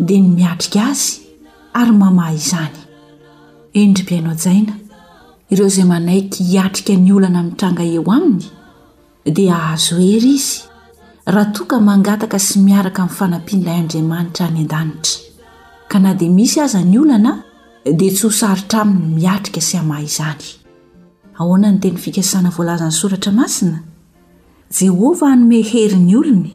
dia ny miatrika azy ary mamaha izany. Endri-piaino hajaina, ireo izay manaiky hiatrika ny olana mitranga eo aminy dia hahazo hery izy raha toa ka mangataka sy miaraka amin'ny fanampian'ilay Andriamanitra any an-danitra. Ka na dia misy aza ny olana dia tsy ho sarotra aminy ny miatrika sy hamaha izany. Ahoana ny teny fikasana voalazan'ny Soratra Masina? Jehovah hanome hery ny olony.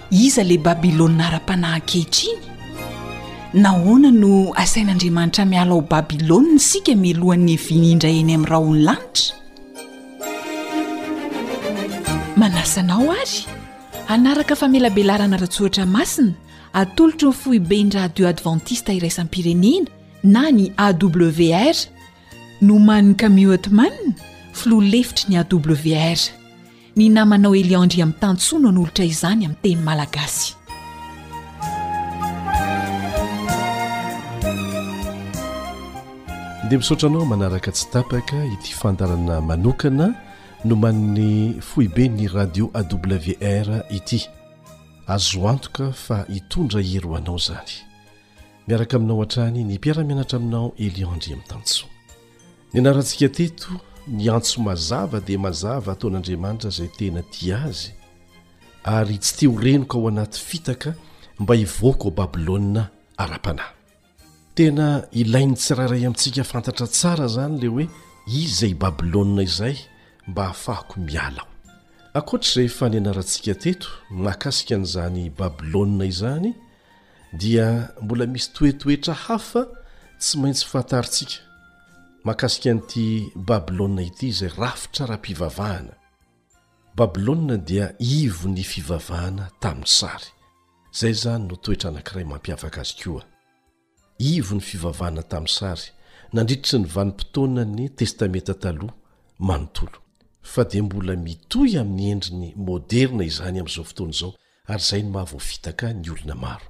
Iza ilay Babylona ara-panahy ankehitriny? Nahoana no asain'Andriamanitra miala ao Babylona isika mialohan'ny hiaviany indray eny amin'ny rahon'ny lanitra? Manasa anao àry hanaraka famelabelarana ara-tsoratra masina atolotry ny foiben'ny Radio Advantista Iraisam-pirenena na ny AWR, nomanin'i Camille Ottman, filoha lefitry ny AWR. Ny namanao Eliandry Amtansoa no anolotra izany amin'ny teny malagasy. Dia misaotra anao manaraka tsy tapaka ity fandaharana manokana nomanin'ny foiben'ny radio AWR ity. Azo antoka fa hitondra hery ho anao izany. Miaraka aminao hatrany ny mpiara-mianatra aminao Eliandry Amtansoa. Ny anarantsika teto, ny antso mazava dia mazava ataon'Andriamanitra izay tena tia azy, ary tsy te ho renoka ao anaty fitaka mba hivoaka ao Babylona ara-panahy. Tena ilain'ny tsirairay amintsika fantatra tsara izany ilay hoe iza i Babylona izay mba hahafahako miala ao. Ankoatra izay efa nianarantsika teto mahakasika an'izany Babylona izany, dia mbola misy toetoetra hafa tsy maintsy fantarintsika mahakasika an'ity Babylona ity izay rafitra ara-pivavahana. Babylona dia ivon'ny fivavahana tamin'ny sary. Izay izany no toetra anankiray mampiavaka azy koa. Ivon'ny fivavahana tamin'ny sary nandritry ny vanim-potoanan'ny Testamenta Taloha manontolo. Fa dia mbola mitohy amin'ny endriny moderina izany amin'izao fotoana izao Ary izay no maha voafitaka ny olona maro.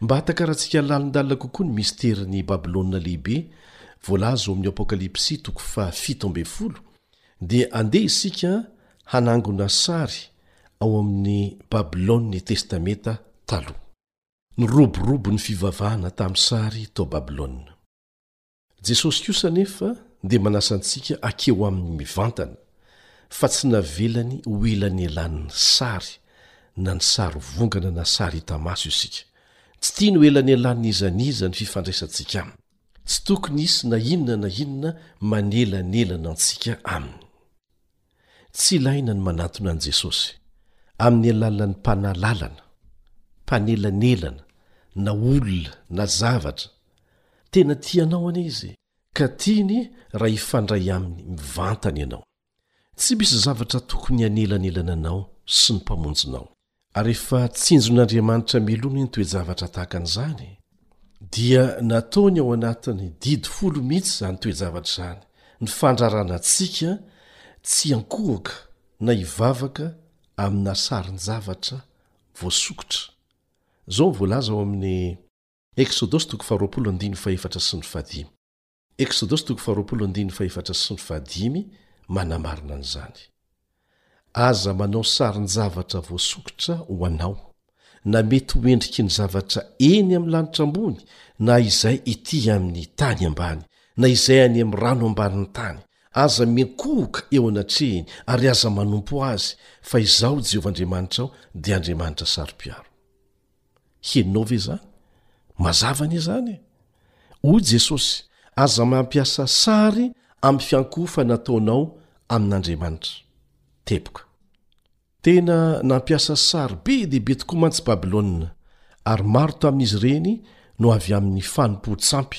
Mba hahatakarantsika lalindalina kokoa ny misterin'i Babylona Lehibe, voalaza ao amin'ny Apokalypsy toko fahafito ambin'ny folo, dia andeha isika hanangona sary ao amin'ny Babylonin'ny Testamenta Taloha. Niroborobo ny fivavahana tamin'ny sary tao Babylona. Jesosy kosa anefa dia manasa antsika hake ho aminy mivantana fa tsy navelany ho elanelan'ny sary na ny sary vongana na sary hita maso isika. Tsy tiany ho elanelan'iza n'iza ny fifandraisantsika aminy. Tsy tokony hisy na inona na inona manelanelana antsika aminy. Tsy ilaina ny manatona an'i Jesosy amin'ny alalan'ny mpanahy lalana, mpanelanelana, na olona, na zavatra. Tena tia anao anie Izy, ka tiany raha hifandray Aminy mivantana ianao. Tsy misy zavatra tokony hanelanelana anao sy ny Mpamonjinao. Ary rehefa tsinjon'Andriamanitra meloana ny toe-javatra tahaka an'izany, dia nataony ao anatin'ny didy folo mihitsy izany toe-javatra izany, ny fandrarana antsika tsy hiankohoka na hivavaka amina sarin-javatra voasokitra. Izao no voalaza ao amin'ny. Eksodosy toko faharoapolo andininy fahefatra sy ny fahadimy. Eksodosy toko faharoapolo andininy fahefatra sy ny fahadimy manamarina an'izany. Aza manao sarin-javatra voasokitra ho anao, na mety ho endriky ny zavatra eny amin'ny lanitra ambony, na izay etỳ amin'ny tany ambany, na izay any amin'ny rano ambanin'ny tany. Aza miankohoka eo anatrehiny, ary aza manompo azy, fa Izaho, Jehovah Andriamanitrao, dia Andriamanitra saro-piaro. Henonao ve izany? Mazava anie izany e! Hoy Jesosy, Aza mampiasa sary amin'ny fiankohofa nataonao amin'Andriamanitra. Teboka. Tena nampiasa sary be dia be tokoa mantsy Babylona, ary maro tamin'izy ireny no avy amin'ny fanompoan-tsampy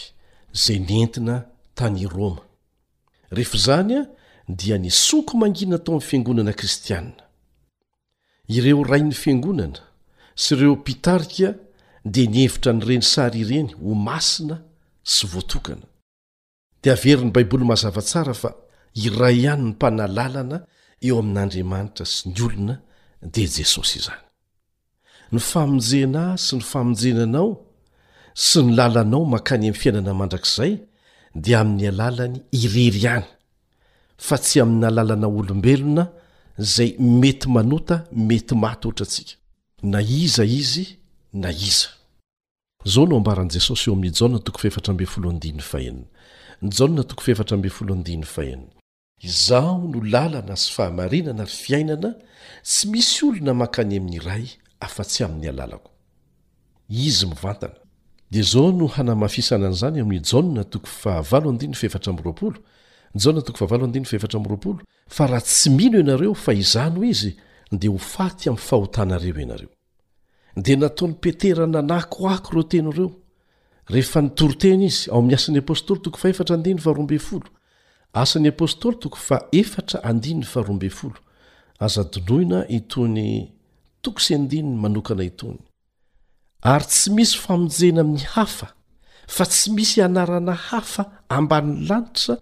izay nentina tany Roma. Rehefa izany dia nisoko mangina tao amin'ny fiangonana kristiana. Ireo rain'ny fiangonana sy ireo mpitarika dia nihevitra an'ireny sary ireny ho masina sy voatokana. Dia averin'ny Baiboly mazava tsara fa iray ihany ny Mpanahy lalana eo amin'Andriamanitra sy ny olona, dia i Jesosy izany. Ny famonjena ahy sy ny famonjena anao sy ny lalanao mankany amin'ny fiainana mandrakizay dia amin'ny alalany irery ihany, fa tsy amin'ny alalana olombelona izay mety manota mety maty ohatra antsika na iza izy na iza. Izao no ambaran'i Jesosy eo amin'ny Jaona toko fahefatra ambin'ny folo andininy fahenina, Jaona toko fahefatra ambin'ny folo andininy fahenina, Izaho no lalana sy fahamarinana ary fiainana, tsy misy olona mankany amin'ny Ray afa-tsy amin'ny alalako. Izy mivantana. Dia izao no hanamafisana an'izany ao amin'ny Jaona toko fahavalo andininy fahefatra amby roapolo, Jaona toko fahavalo andininy fahefatra amby roapolo, Fa raha tsy mino ianareo fa izany ho izy, dia ho faty amin'ny fahotanareo ianareo. Dia nataon'i Petera nanakoako ireo teny ireo, rehefa nitory teny izy, ao amin'ny Asan'ny Apostoly toko fahefatra andininy faharoa ambin'ny folo, Asan'ny Apostoly toko fahefatra andininy faharoa ambin'ny folo. Aza adinoina itony toko sy andininy manokana itony ary tsy misy famonjena amin'ny hafa fa tsy misy anarana hafa amban'ny lanitra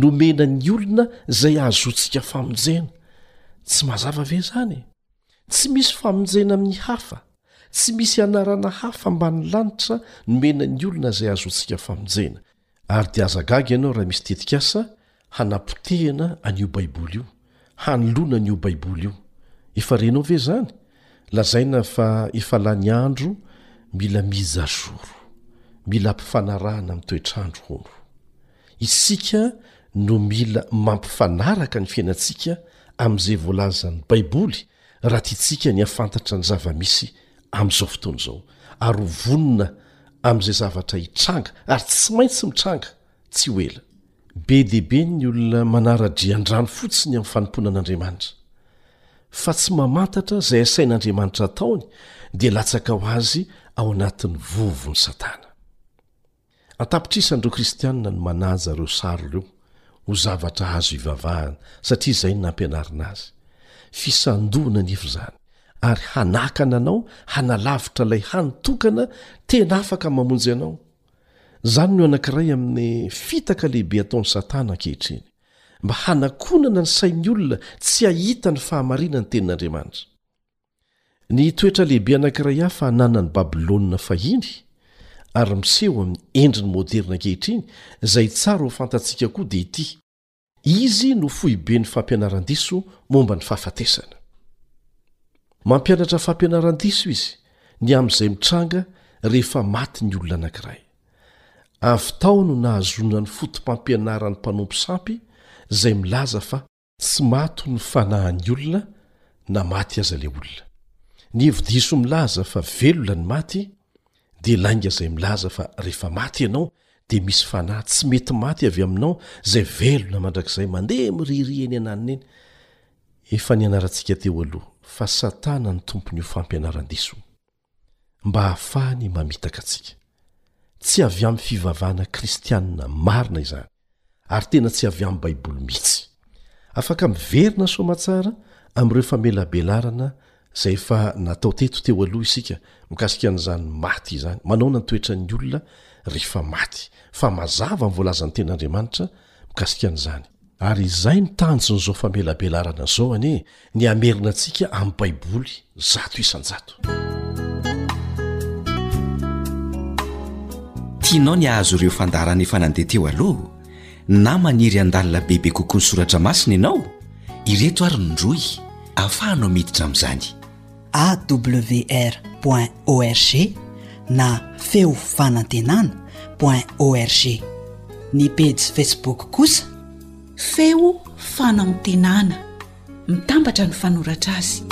nomena ny olona izay ahazoantsika famonjena tsy mazava ve izany e tsy misy famonjena amin'ny hafa tsy misy anarana hafa amban'ny lanitra nomena ny olona izay ahazoantsika famonjena Ary dia aza gaga ianao raha misy tetikasa hanapotehana an'io Baiboly io, hanoloana an'io Baiboly io. Efa renao ve izany? Lazaina fa efa lany andro mila mise à jour, mila ampifanarahana amin'ny toetr'andro, hono. Isika no mila mampifanaraka ny fiainantsika amin'izay voalazan'ny Baiboly raha tiantsika ny hahafantatra ny zava-misy amin'izao fotoana izao, ary ho vonona amin'izay zavatra hitranga, ary tsy maintsy mitranga, tsy ho ela. Be dia be ny olona manara-drian-drano fotsiny amin'ny fanompoana an'Andriamanitra, fa tsy mamantatra izay asain'Andriamanitra ataony, dia latsaka ho azy ao anatin'ny vovon'i Satana. An-tapitrisany ireo Kristianina no manaja ireo sary ireo ho zavatra azo ivavahana satria izay no nampianarina azy. Fisandoana anefa izany, ary hanakana anao hanalavitra ilay hany tokana tena afaka mamonjy anao. Izany no anankiray amin'ny fitaka lehibe ataon'i Satana ankehitriny, mba hanakonana ny sain'ny olona tsy hahita ny fahamarinan'ny Tenin'Andriamanitra. Ny toetra lehibe anankiray hafa ananan'i Babylona fahiny, ary miseho amin'ny endriny moderina ankehitriny, izay tsara ho fantatsika koa, dia ity, Izy no foiben'ny fampianaran-diso momba ny fahafatesana. Mampianatra fampianaran-diso izy ny amin'izay mitranga rehefa maty ny olona anankiray. Avy tao no nahazoana ny foto-pampianaran'ny mpanompo sampy izay milaza fa Tsy maty ny fanahin'ny olona na maty aza ilay olona. Ny hevi-diso milaza fa velona ny maty dia lainga izay milaza fa rehefa maty ianao dia misy fanahy tsy mety maty avy aminao izay velona mandrakizay mandeha miriria eny ananona eny. Efa nianarantsika teo aloha fa Satana ny tompon'io fampianaran-diso io. mba hahafahany mamitaka antsika. Tsy avy amin'ny fivavahana kristianina marina izany, ary tena tsy avy amin'ny Baiboly mihitsy. Afaka miverina soamantsara amin'ireo famelabelarana izay efa natao teto teo aloha isika mikasika an'izany maty izany, manaona ny toetran'ny olona rehefa maty, fa mazava ny voalazan'ny Tenin'Andriamanitra mikasika an'izany. Ary izay ny tanjon'izao famelabelarana izao anie, ny hamerina antsika amin'ny Baiboly zato isan-jato. Tianao ny hahazo ireo fandaharana efa nandeha teo aloha na maniry handalina bebe kokoa ny soratra masina ianao? Ireto ary ny rohy ahafahanao miditra amin'izany. awr point org na feo fanantenana point org ny pejy facebook kosa feo fanantenana mitambatra ny fanoratra azy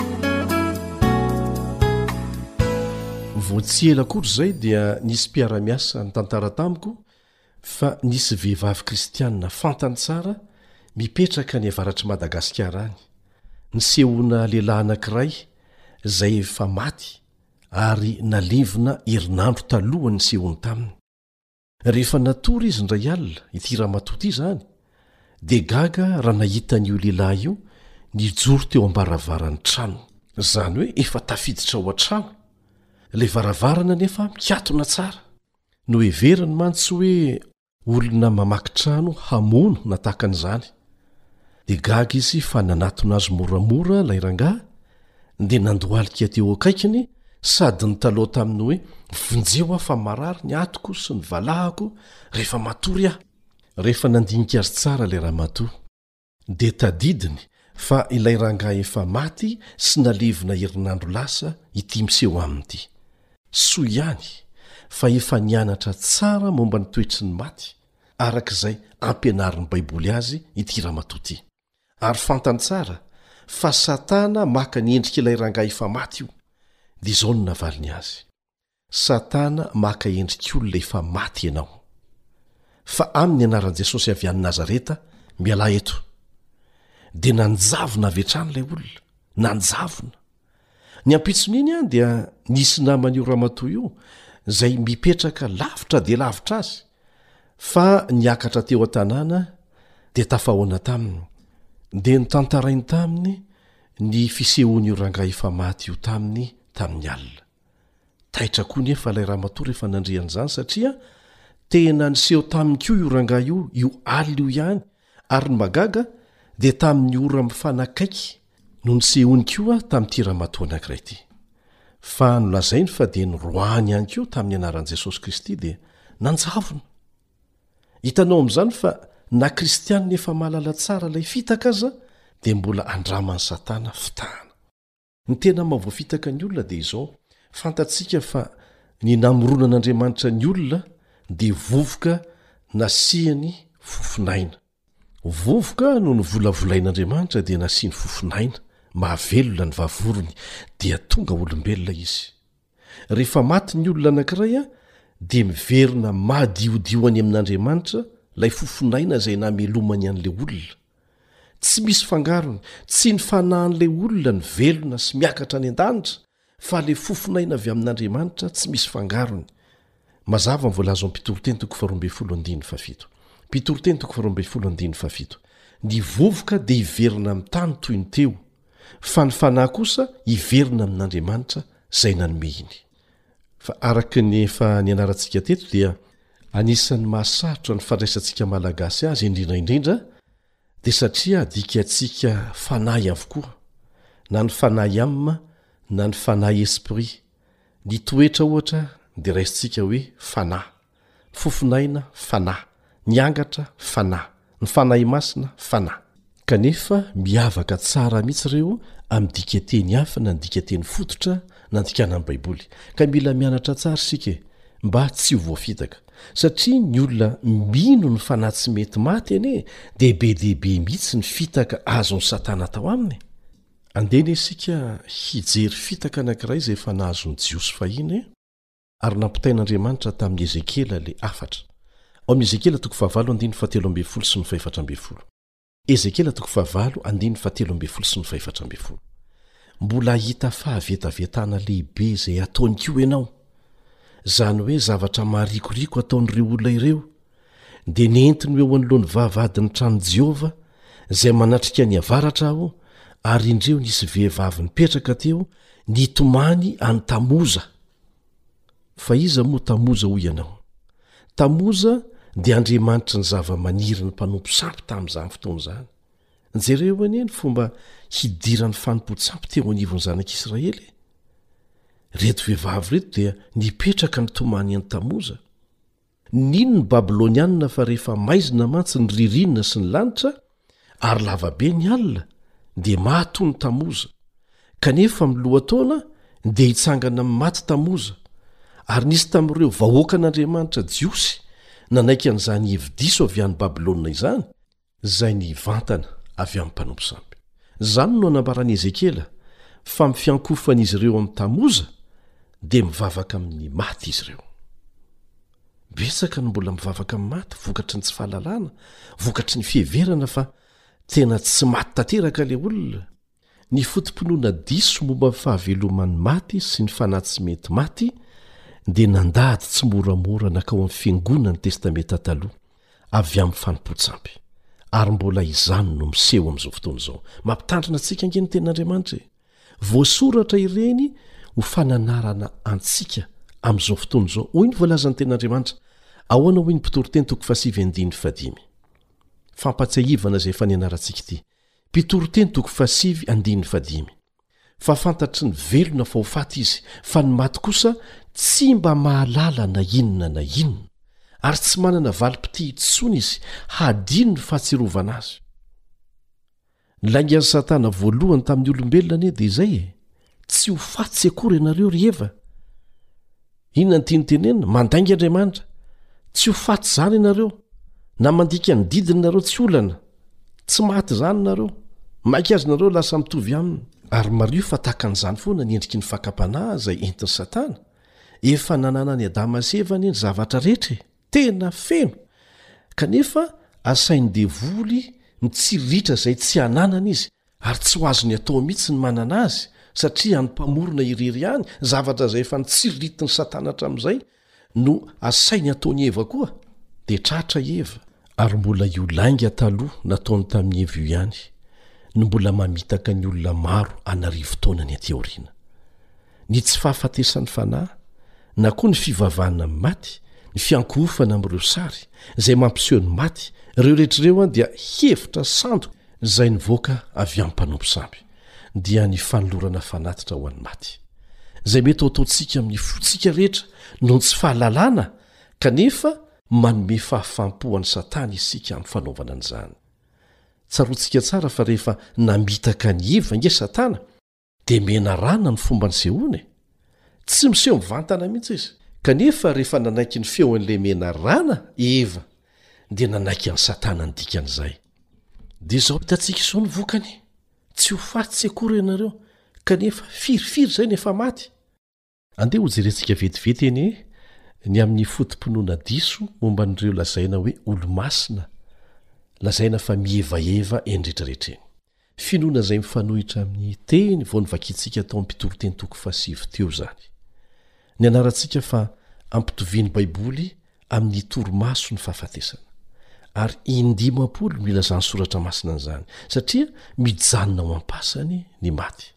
voatsihela akory izay dia nisy mpiara-miasa ny tantara tamiko Fa nisy vehivavy kristianina fantany tsara mipetraka any avaratr'i Madagasikara any, nisehoana lehilahy anankiray izay efa maty ary nalevina herinandro talohan'ny nisehoany taminy. Rehefa natory izy indray alina, ity ramatoa ity izany, dia gaga raha nahita an'io lehilahy io nijoro teo am-baravaran'ny tranony. Izany hoe efa tafiditra ao an-trano, ilay varavarana anefa mikatona tsara. Noheveriny mantsy hoe olona mamaky trano hamono na tahaka an'izany. Dia gaga izy fa nanatona azy moramora ilay rangahy dia nandohalika teo akaikiny sady nitalaho taminy hoe, Vonjeo aho fa marary ny atiko sy ny valahako rehefa matory aho! Rehefa nandinika azy tsara ilay ramatoa. dia tadidiny fa ilay rangahy efa maty sy nalevina herinandro lasa ity miseho aminy ity. Soa ihany fa efa nianatra tsara momba ny toetry ny maty, araka izay ampianarin'ny Baiboly azy ity ramatoa ity. Ary fantany tsara fa Satana maka ny endrik'ilay rangahy efa maty io, dia izao no navaliny azy, Satana maka endrik'olona efa maty ianao. Fa amin'ny anaran'i Jesosy avy any Nazareta, mialà eto. Dia nanjavona avy hatrany ilay olona. Nanjavona. Ny ampitson'iny an dia nisy naman'io ramatoa io izay mipetraka lavitra dia lavitra azy fa niakatra teo an-tanàna dia tafahoana taminy. Dia notantarainy taminy ny fisehoan'io rangahy efa maty io taminy tamin'ny alina. Taitra koa nefa ilay ramatoa rehefa nandre an'izany satria tena niseho taminy koa io rangahy io io alina io ihany ary ny mahagaga dia tamin'ny ora mifanakaiky no nisehoany koa tamin'ity ramatoa anankiray ity. Fa nolazainy fa dia noroahany ihany koa tamin'ny anaran'i Jesosy Kristy dia nanjavona. Hitanao amin'izany fa na kristianina efa mahalala tsara ilay fitaka aza dia mbola andraman'i Satana fitahana. Ny tena maha voafitaka ny olona dia izao, fantatsika fa ny namoronan'Andriamanitra ny olona dia vovoka nasiany fofon'aina. Vovoka no novolavolain'Andriamanitra dia nasiany fofon'aina, mahavelona ny vavorony dia tonga olombelona izy. Rehefa maty ny olona anankiray dia miverina madiodio any amin'Andriamanitra ilay fofon'aina izay namelomany an'ilay olona. Tsy misy fangarony, tsy ny fanahin'ilay olona ny velona sy miakatra any an-danitra fa ilay fofon'aina avy amin'Andriamanitra tsy misy fangarony. Mazava ny voalaza ao amin'ny Mpitoriteny toko faharoa ambin'ny folo andininy fahafito. Mpitoriteny toko faharoa ambin'ny folo andininy fahafito, Ny vovoka dia hiverina amin'ny tany toy ny teo, fa ny fanahy kosa hiverina amin'Andriamanitra izay nanome iny. Fa araka ny efa nianarantsika teto dia anisan'ny mahasarotra ny fandraisantsika Malagasy azy indrindra indrindra dia satria adikantsika fanahy avokoa, na ny fanahy âme na ny fanahy esprit, Ny toetra ohatra dia raisintsika hoe Fanahy. Fofon'aina, Fanahy. Ny angatra, Fanahy. Ny Fanahy Masina, Fanahy. Kanefa miavaka tsara mihitsy ireo amin'ny dikanteny hafa na ny dikanteny fototra nandikana ny Baiboly. Ka mila mianatra tsara isika e! mba tsy ho voafitaka. Satria ny olona mino ny Fanahy tsy mety maty anie dia be dia be mihitsy ny fitaka azon'i Satana atao aminy e! Andeha anie isika hijery fitaka anankiray izay efa nahazo ny Jiosy fahiny ary nampitain'Andriamanitra tamin'i Ezekiela ilay hafatra. Ao amin'ny Ezekiela toko fahavalo andininy fahatelo ambin'ny folo sy ny fahefatra ambin'ny folo. Ezekiela toko fahavalo andininy fahatelo ambin'ny folo sy ny fahefatra ambin'ny folo. Mbola hahita fahavetavetana lehibe izay hataony koa ianao, izany hoe zavatra maharikoriko ataon'ireo olona ireo dia nentiny ho eo anoloan'ny vavahadin'ny tranon'i Jehovah, izay manatrika ny avaratra aho, ary indreo nisy vehivavy nipetraka teo nitomany an'i Tamoza. Fa iza moa Tamoza hoy ianao? Tamoza dia andriamanitry ny zavamaniry ny mpanompo sampy tamin'izany fotoana izany. Jereo anie ny fomba hidiran'ny fanompoan-tsampy teo anivon'ny zanak'Israely e! Ireto vehivavy ireto dia nipetraka nitomany an'i Tamoza. Nino ny Babylonianina fa rehefa maizina mantsy ny ririnina sy ny lanitra ary lava be ny alina, dia maty hono Tamoza, kanefa amin'ny lohataona dia hitsangana amin'ny maty Tamoza, ary nisy tamin'ireo vahoakan'Andriamanitra jiosy nanaiky an'izany hevi-diso avy any Babylona izany, izay nivantana avy amin'ny mpanompo sampy. Izany no anambaran'i Ezekiela fa amin'ny fiankohofan'izy ireo amin'i Tamoza dia mivavaka amin'ny maty izy ireo. Betsaka no mbola mivavaka amin'ny maty vokatry ny tsy fahalalana, vokatry ny fiheverana fa tena tsy maty tanteraka ilay olona, Ny foto-pinoana diso momba ny fahaveloman'ny maty sy ny fanahy tsy mety maty dia nandady tsimoramora nankao amin'ny Fiangonan'ny Testamenta Taloha avy amin'ny fanompoan-tsampy, ary mbola izany no miseho amin'izao fotoana izao. Mampitandrina antsika ange ny Tenin'Andriamanitra e! Voasoratra ireny ho fananarana antsika amin'izao fotoana izao, hoy ny voalazan'ny Tenin'Andriamanitra. Ahoana hoy ny mpitoriteny toko fahasivy andininy fahadimy? Fampatsiahivana izay efa nianarantsika ity. Mpitoriteny toko fahasivy andininy fahadimy, Fa fantatry ny velona fa ho faty izy, fa ny maty kosa tsy mba mahalala na inona na inona, ary tsy manana valim-pitia intsony izy hadino ny fahatsiarovana azy. Ny laingan'i Satana voalohany tamin'ny olombelona anie dia izay e! tsy ho fatsy akory ianareo ry eva inona ny tiany tenenina mandainga andriamanitra tsy ho faty izany ianareo na mandika ny didiny nareo tsy olana tsy maty izany nareo maika azy nareo lasa mitovy aminy ary mario fa tahaka an'izany foana ny endriky ny fakam-panahy izay entin'ny satana efa nanana ny adama sy eva anie ny zavatra rehetra e tena feno kanefa asain'ny devoly mitsiriritra izay tsy hananana izy Ary tsy ho azony atao mihitsy ny manana azy, satria an'ny Mpamorona irery ihany, zavatra izay efa nitsiriritin'i Satana hatramin'izay, no asainy ataon'i Eva koa. Dia tratra i Eva. Ary mbola io lainga taloha nataony tamin'i Eva io ihany no mbola mamitaka ny olona maro an'arivo taonany aty aoriana. ny tsy fahafatesan'ny fanahy, na koa ny fivavahana amin'ny maty, ny fiankohofana amin'ireo sary, izay mampiseho ny maty, ireo rehetra ireo dia hevitra sandoka izay nivoaka avy amin'ny mpanompo samby, dia ny fanolorana fanatitra ho an'ny maty. Izay mety ho ataontsika amin'ny fontsika rehetra noho ny tsy fahalalana, kanefa manome fahafaham-po ho an'i Satana isika amin'ny fanaovana an'izany. Tsaroantsika tsara fa rehefa namitaka an'i Eva ange Satana, dia menarana ny fomba nisehoana e! tsy miseho mivantana mihitsy izy, kanefa rehefa nanaiky ny feon'ilay menarana i Eva dia nanaiky an'i Satana ny dikan'izay. Dia izao hitantsika izao ny vokany, tsy ho faty akory ianareo, kanefa firifiry izay no efa maty. Andeha hojerentsika vetivety anie ny amin'ny foto-pinoana diso momba an'ireo lazaina hoe olo-masina, lazaina fa mihevaheva eny rehetra rehetra eny. Finoana izay mifanohitra amin'ny teny vao novakintsika tao amin'ny Mpitoriteny toko fahasivy teo izany. Nianarantsika fa ampitovian'ny Baiboly amin'ny torimaso ny fahafatesana, ary in-dimampolo no ilazan'ny Soratra Masina an'izany, satria mijanona ao am-pasany ny maty.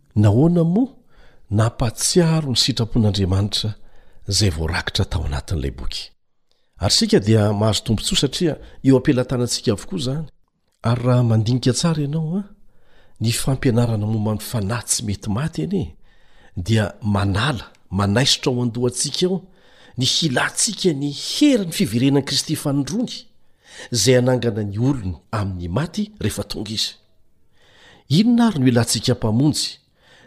Nahoana moa? Nampahatsiaro ny sitrapon'Andriamanitra izay voarakitra tao anatin'ilay boky. Ary isika dia mahazo tombontsoa satria eo am-pelatanantsika avokoa izany. Ary raha mandinika tsara ianao an, ny fampianarana momba ny fanahy tsy mety maty anie dia manala, manaisotra ao an-dohantsika ao ny hilantsika ny herin'ny fiverenan'i Kristy Fanindroany izay hanangana ny olony amin'ny maty rehefa tonga Izy. Inona ary no ilantsika Mpamonjy,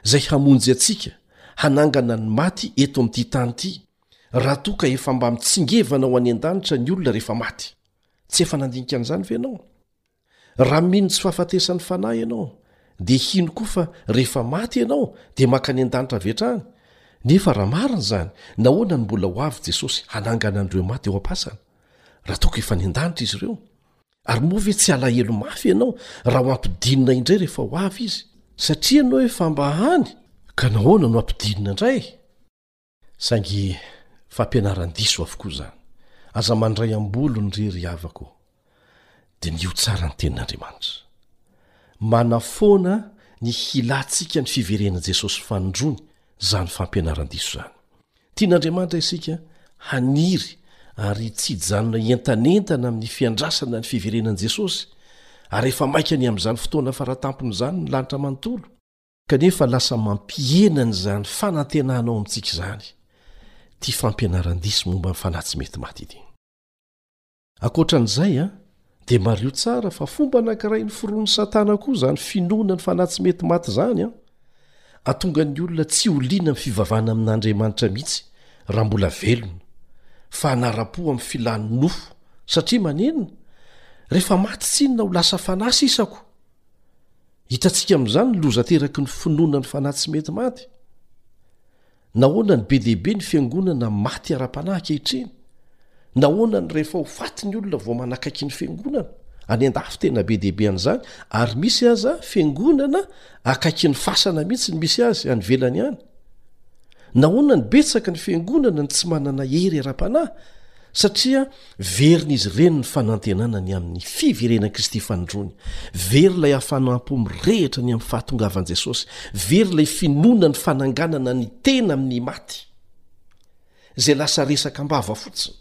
izay hamonjy antsika, hanangana ny maty eto amin'ity tany ity, raha toa ka efa mba mitsingevana ho any an-danitra ny olona rehefa maty? Tsy efa nandinika an'izany ve ianao? Raha mino ny tsy fahafatesan'ny fanahy ianao, dia hino koa fa rehefa maty ianao dia mankany an-danitra avy hatrany. Nefa raha marina izany, nahoana no mbola ho avy Jesosy hanangana an'ireo maty eo am-pasana, raha toa ka efa any an-danitra izy ireo? ary moa ve tsy alahelo mafy ianao raha ho ampidinina indray rehefa ho avy izy satria ianao efa mba any ka nahoana no ampidinina indray saingy fampianaran-diso avokoa izany aza mandray am-bolony re ry havako diniho tsara ny tenin'andriamanitra manafoana ny hilantsika ny fiverenan'i jesosy fanindrony izany fampianaran-diso izany Tian'Andriamanitra isika haniry ary tsy hijanona hientanentana amin'ny fiandrasana ny fiverenan'i Jesosy, ary efa maika ny amin'izany fotoana fara tampony izany ny lanitra manontolo. Kanefa lasa mampihena an'izany fanantenana ao amintsika izany ity fampianaran-diso momba ny fanahy tsy mety maty ity. Ankoatra an'izay, dia mariho tsara fa fomba anankiray noforonin'i Satana koa izany finoana ny fanahy tsy mety maty izany. Hahatonga ny olona tsy ho liana amin'ny fivavahana amin'Andriamanitra mihitsy raha mbola velona, fa hanara-po amin'ny filàn'ny nofo, satria manenina, Rehefa maty, tsy inona ho lasa fanahy sisako? Hitantsika amin'izany ny loza ateraky ny finoana ny fanahy tsy mety maty. Nahoana no be dia be ny fiangonana maty ara-panahy ankehitriny? Nahoana no rehefa ho faty ny olona vao manakaiky ny fiangonana? Any an-dafy tena be dia be an'izany, ary misy aza fiangonana akaikin'ny fasana mihitsy ny misy azy, any ivelany any. Nahoana no betsaka ny fiangonana no tsy manana hery ara-panahy? Satria Verina izy ireny ny fanantenana ny amin'ny fiverenan'i Kristy fanindroany. Very ilay hafanam-po mirehitra ny amin'ny fahatongavan'i Jesosy. Very ilay finoana ny fananganana ny tena amin'ny maty, izay lasa resaka am-bava fotsiny.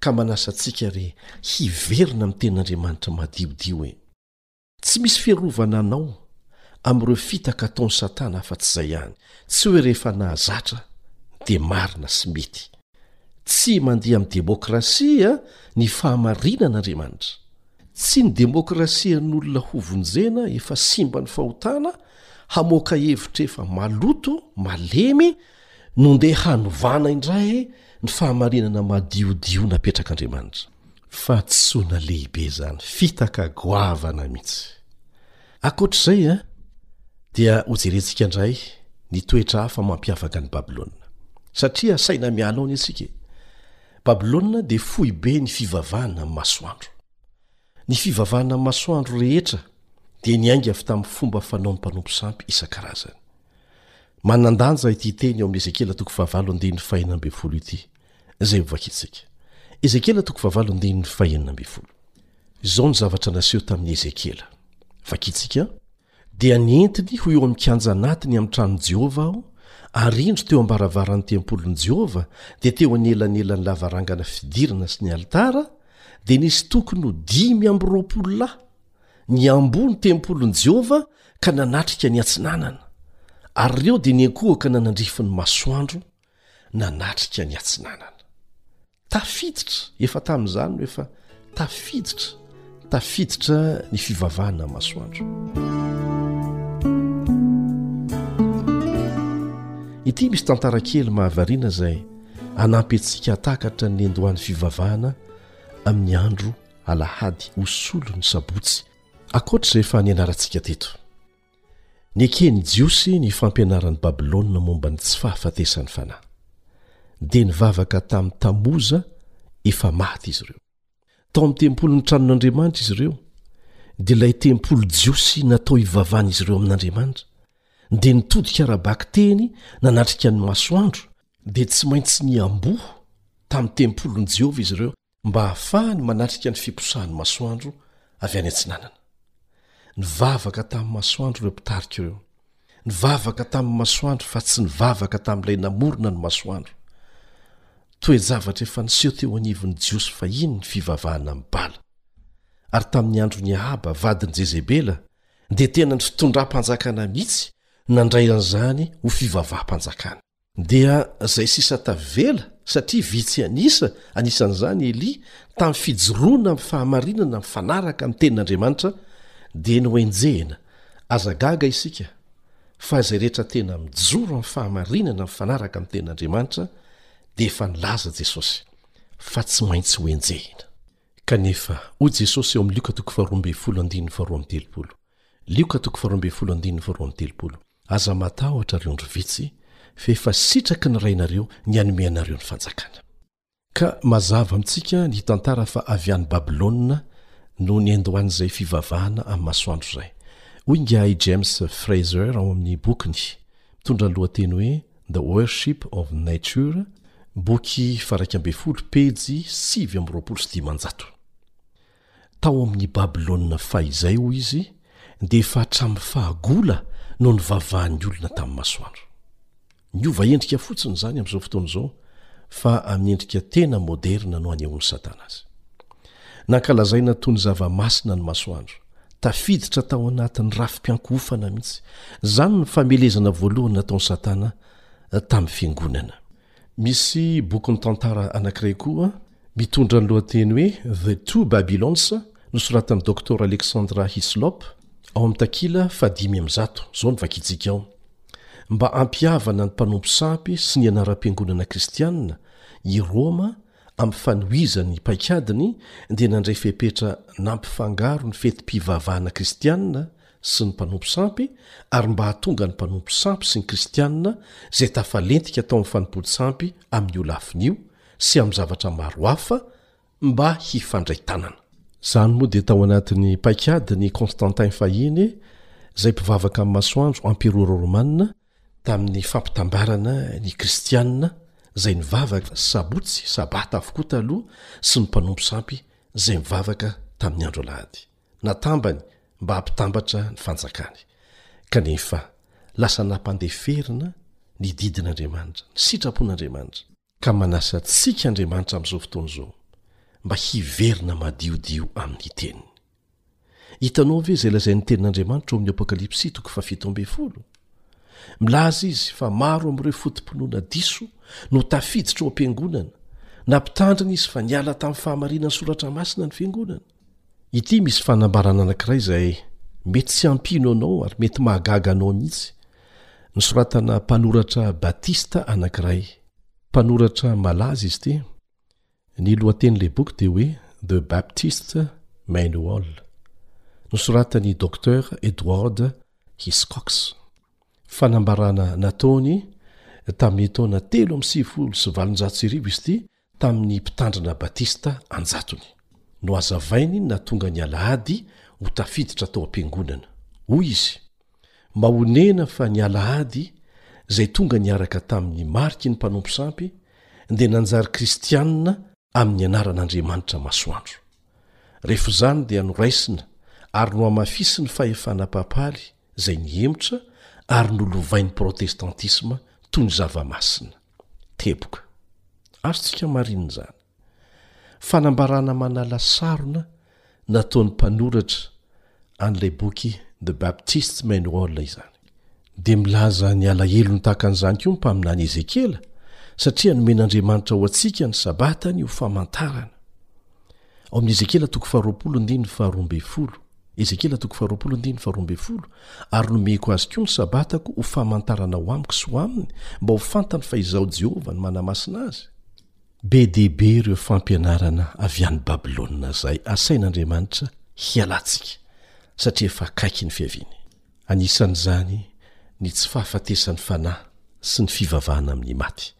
Ka manasa antsika re hiverina amin'ny tenin'Andriamanitra madiodio e! Tsy misy fiarovana anao amin'ireo fitaka ataon'i Satana afa-tsy izay ihany, tsy hoe rehefa nahazatra dia marina sy mety. Tsy mandeha amin'ny demokrasia ny fahamarinan'Andriamanitra. Tsy ny demokrasian'olona hovonjena efa simban'ny fahotana hamoaka hevitra efa maloto, malemy, no ndeha hanovana indray ny fahamarinana madiodio napetrak'Andriamanitra. Fahadisoana lehibe izany, fitaka goavana mihitsy. Ankoatra izay, a dia hojerentsika indray ny toetra hafa mampiavaka an'i Babylona. Satria asaina miala ao ny antsika e. Babylona dia foibe ny fivavahana amin'ny masoandro. Ny fivavahana amin'ny masoandro rehetra dia niainga avy tamin'ny fomba fanaon'ny mpanompo sampy isan-karazany. Manan-danja ity teny ao amin'ny Ezekiela toko fahavalo andininy fahenina ambin'ny folo ity. izay hovakintsika. Ezekiela toko fahavalo andininy fahenina ambin'ny folo. Izao ny zavatra naseho tamin'i Ezekiela. Vakintsika, Dia nentiny ho eo amin'ny kianja anatiny amin'ny tranon'i Jehovah aho, ary indro teo am-baravaran'ny tempolin'i Jehovah, dia teo anelanelan'ny lavarangana fidirana sy ny alitara, dia nisy tokony ho dimy amby roapolo lahy niamboho ny tempolin'i Jehovah ka nanatrika ny atsinanana, ary ireo dia niankohoka nanandrify ny masoandro nanatrika ny atsinanana. Tafiditra, efa tamin'izany no efa tafiditra, tafiditra ny fivavahana masoandro. Ity misy tantara kely mahavariana izay anampy antsika hatakatra ny nendohan'ny fivavahana amin'ny andro alahady ho solon'ny sabotsy, ankoatra izay efa nianarantsika teto. Neken'ny Jiosy ny fampianaran'i Babylona momba ny tsy fahafatesan'ny fanahy. Dia nivavaka tamin'i Tamoza efa maty izy ireo. Tao amin'ny tempolin'ny tranon'Andriamanitra izy ireo, dia ilay tempoly jiosy natao hivavahan'izy ireo amin'Andriamanitra, dia nitodika ara-bakiteny nanatrika ny masoandro, dia tsy maintsy niamboho tamin'ny tempolin'i Jehovah izy ireo mba hahafahany manatrika ny fiposahan'ny masoandro avy any atsinanana. Nivavaka tamin'ny masoandro ireo mpitarika ireo. Nivavaka tamin'ny masoandro fa tsy nivavaka tamin'ilay namorona ny masoandro. Toe-javatra efa niseho teo anivon'ny Jiosy fahiny ny fivavahana amin'i Bala. Ary tamin'ny andron'i Ahaba, vadin'i Jezebela, dia tena ny fitondram-panjakana mihitsy nandray an'izany ho fivavaham-panjakana. Dia izay sisa tavela, satria vitsy an'isa, anisan'izany Elia, tamin'ny fijoroana amin'ny fahamarinana mifanaraka amin'ny Tenin'Andriamanitra, dia nohenjehina. Aza gaga isika, fa izay rehetra tena mijoro amin'ny fahamarinana mifanaraka amin'ny Tenin'Andriamanitra, dia efa nilaza Jesosy, fa tsy maintsy hohenjehina. Kanefa, hoy Jesosy ao amin'ny Lioka toko faharoa ambin'ny folo andininy faharoa amby telopolo, Lioka toko faharoa ambin'ny folo andininy faharoa amby telopolo, Aza matahotra ry ondry vitsy fa efa sitraky ny Rainareo ny hanome anareo ny fanjakana. Ka mazava amintsika ny tantara fa avy any Babylona no niandohan'izay fivavahana amin'ny masoandro izay. Hoy ingahy James Frazer ao amin'ny bokiny mitondra ny lohateny hoe The Worship of Nature, boky faha iraika ambin'ny folo, pejy sivy amby roapolo sy dimanjato. Tao amin' i Babilôna fahizay, hoy izy, dia efa hatramin' ny fahagola no nivavahan' ny olona tamin'ny masoandro. Niova endrika fotsiny izany amin' izao fotoana izao, fa amin' endrika tena môderina no anehoan'i Satana azy. Nankalazaina toy ny zava-masina ny masoandro, tafiditra tao anatin'ny rafi-piankohofana mihitsy. Izany no famelezana voalohany nataon'i Satana tamin'ny fiangonana. Misy bokin'ny tantara anankiray koa mitondra ny lohateny hoe The Two Babylons nosoratan'i Doctor Alexandra Hislop ao amin'ny takila fahadimy amby zato, izao no vakintsika ao, Mba hampihavana ny mpanompo sampy sy ny anaram-piangonana kristianina, i Roma, amin'ny fanohizany ny paikadiny, dia nandray fepetra nampifangaro ny fetim-pivavahana kristianina sy ny mpanompo sampy ary mba hahatonga ny mpanompo sampy sy ny kristianina izay tafalentika tao amin'ny fanompoan-tsampy amin'io lafiny io sy amin'ny zavatra maro hafa mba hifandray tanana. Izany moa dia tao anatin'ny paikadin'i Constantin fahiny izay mpivavaka amin'ny masoandro amperora romana tamin'ny fampitambarana ny kristianina izay nivavaka sabotsy sabata avokoa taloha sy ny mpanompo sampy izay mivavaka tamin'ny andro alahady. natambany mba hampitambatra ny fanjakany. Kanefa, lasa nampandeferina ny didin'Andriamanitra, ny sitrapon'Andriamanitra. Ka manasa antsika Andriamanitra amin'izao fotoana izao mba hiverina madiodio amin'ny Teniny. Hitanao ve izay lazain'ny Tenin'Andriamanitra ao amin'ny Apokalypsy toko fahafito ambin'ny folo? Milaza Izy fa maro amin'ireo foto-pinoana diso no tafiditra ao am-piangonana. Nampitandrina Izy fa niala tamin'ny fahamarinan'ny Soratra Masina ny fiangonana. Ity misy fanambarana anankiray izay mety tsy hampino anao ary mety mahagaga anao mihitsy, nosoratana mpanoratra Batista anankiray. Mpanoratra malaza izy ity. Ny lohatenin'ilay boky dia hoe The Baptist Manual. Nosoratan'i Docteur Edward Hiscox. Fanambarana nataony tamin'ny taona telo amby sivifolo sy valonjato sy arivo izy ity tamin'ny Mpitandrina Batista an-jatony. Nohazavainy ny nahatonga ny Alahady ho tafiditra tao am-piangonana. Hoy izy, Mahonena fa ny Alahady izay tonga niaraka tamin'ny mariky ny mpanompo sampy dia nanjary Kristianina amin'ny anaran'Andriamanitra masoandro. Rehefa izany dia noraisina ary nohamafisin'ny fahefana papaly izay nihemotra ary nolovain'ny Protestantisma toy ny zava-masina. Teboka. Azontsika marina izany. Fanambarana manala sarona nataon'ny mpanoratra an'ilay boky The Baptist's Manual izany. Dia milaza ny alahelony tahaka an'izany koa ny mpaminany Ezekiela, satria nomen'Andriamanitra ho antsika ny Sabatany ho famantarana. Ao amin'ny Ezekiela toko faharoapolo ndiny faharoa ambin'ny folo, Ezekiela toko faharoapolo ndiny faharoa ambin'ny folo, Ary nomeko azy koa ny Sabatako ho famantarana ho amiko sy ho aminy, mba ho fantany fa Izaho Jehovah no manamasina azy. Be dia be ireo fampianarana avy any Babylona izay asain'Andriamanitra hialantsika, satria efa akaiky ny fiaviany. Anisan'izany ny tsy fahafatesan'ny fanahy sy ny fivavahana amin'ny maty.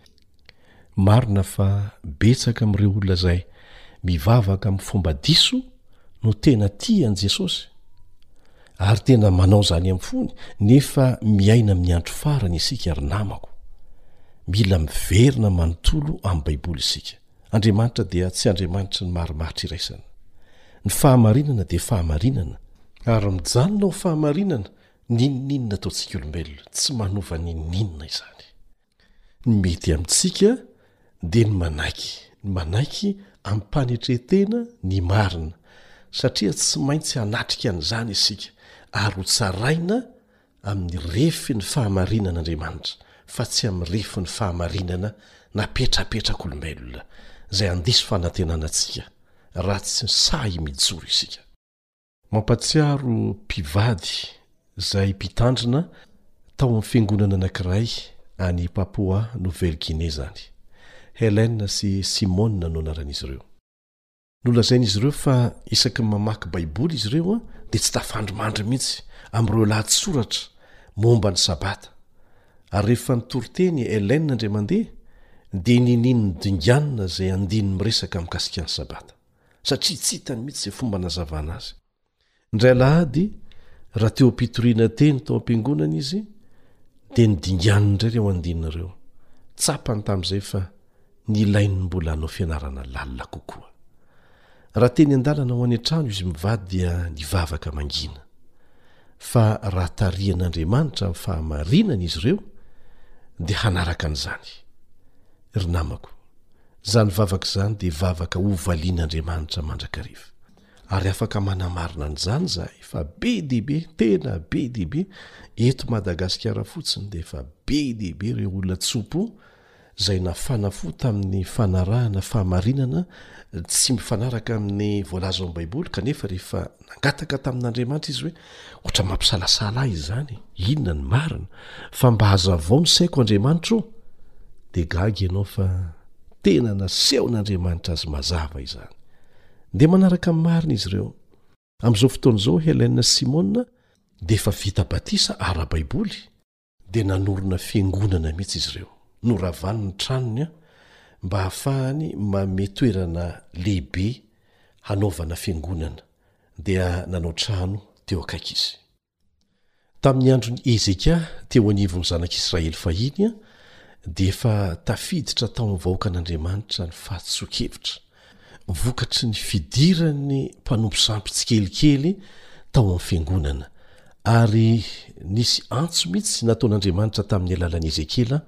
Marina fa betsaka amin'ireo olona izay mivavaka amin'ny fomba diso no tena tia an'i Jesosy, ary tena manao izany amin'ny fony, nefa miaina amin'ny andro farany isika, ry namako. Mila miverina manontolo amin'ny Baiboly isika. Andriamanitra dia tsy Andriamanitry ny marimaritra iraisana. Ny fahamarinana dia fahamarinana, ary mijanona ho fahamarinana n'inon'inona ataontsika olombelona, tsy manova n'inon'inona izany. Ny mety amintsika dia ny manaiky, ny manaiky amim-panetren-tena ny marina, satria tsy maintsy hanatrika an'izany isika, ary hotsaraina amin'ny refy ny fahamarinan'Andriamanitra fa tsy amin'ny refy ny fahamarinana napetrapetrak'olombelona, izay handiso fanantenana antsika raha tsy sahy mijoro isika. Mampahatsiaro mpivady izay mpitandrina tao amin'ny fiangonana anankiray any Papua Nouvelle-Guinée izany. Helen sy Simon no anaran'izy ireo. Nolazain'izy ireo fa isaky ny mamaky Baiboly izy ireo dia tsy tafandrimandry mihitsy amin'ireo lahatsoratra momba ny Sabata, ary rehefa nitory teny i Ellen indray mandeha, dia niniany nodinganina izay andininy miresaka mikasika ny Sabata, satria tsy hitany mihitsy izay fomba hanazavana azy. Indray alahady, raha teo am-pitoriana teny tao am-piangonana izy, dia nodinganiny indray ireo andininy ireo. Tsapany tamin'izay fa nilainy ny mbola hanao fianarana lalina kokoa. Raha teny an-dalana ho any an-trano izy mivady dia nivavaka mangina. Fa raha tarihan'Andriamanitra amin'ny fahamarinana izy ireo, dia hanaraka an'izany. Ry namako, izany vavaka izany dia vavaka hovalian'Andriamanitra mandrakariva. Ary afaka manamarina an'izany izahay fa be dia be, tena be dia be, eto Madagasikara fotsiny dia efa be dia be ireo olona tso-po izay nafana fo tamin'ny fanarahana fahamarinana tsy mifanaraka amin'ny voalaza ao amin'ny Baiboly kanefa rehefa nangataka tamin'Andriamanitra izy hoe ohatra mampisalasala ahy izany e, inona ny marina fa mba hazavao ny saiko Andriamanitra o, dia gaga ianao fa tena nasehon'Andriamanitra azy mazava izany. dia manaraka ny marina izy ireo. Amin'izao fotoana izao, Helen sy Simon dia efa vita batisa ara-baiboly, dia nanorina fiangonana mihitsy izy ireo. Noravany ny tranony mba hahafahany manome toerana lehibe hanaovana fiangonana, dia nanao trano teo akaiky izy. Tamin'ny andron'i Hezekia teo anivon'ny zanak'Israely fahiny, dia efa tafiditra tao amin'ny vahoakan'Andriamanitra ny fahadisoan-kevitra, vokatry ny fidiran'ny mpanompo sampy tsikelikely tao amin'ny fiangonana, ary nisy antso mihitsy nataon'Andriamanitra tamin'ny alalan'i Ezekiela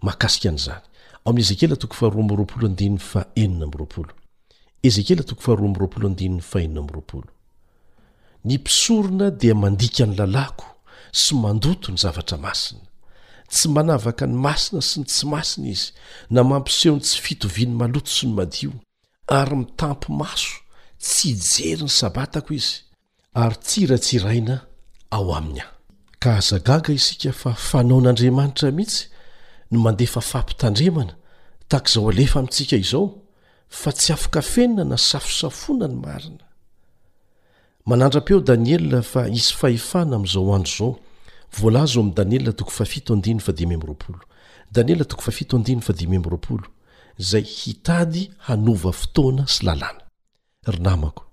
mahakasika an'izany. Ao amin'ny Ezekiela toko faharoa amby roapolo andininy fahenina amby roapolo. Ezekiela toko faharoa amby roapolo andininy fahenina amby roapolo. Ny mpisorona dia mandika ny lalàko sy mandoto ny zavatra masina. Tsy manavaka ny masina sy ny tsy masina izy, na mampiseho ny tsy fitovian'ny maloto sy ny madio, ary mitampi-maso tsy hijery ny Sabatako izy, ary tsy hiratsiraina ao aminy aho. Ka aza gaga isika fa fanaon'Andriamanitra mihitsy no mandefa fampitandremana tahaka izao alefa amintsika izao, fa tsy afokafenina na safosafoana ny marina. Manandra-peo Daniela fa hisy fahefana amin'izao andro izao. Voalaza ao amin'i Daniela toko fahafito andininy fahadimy amby roapolo. Daniela toko fahafito andininy fahadimy amby roapolo, izay hitady hanova fotoana sy lalàna. Ry namako,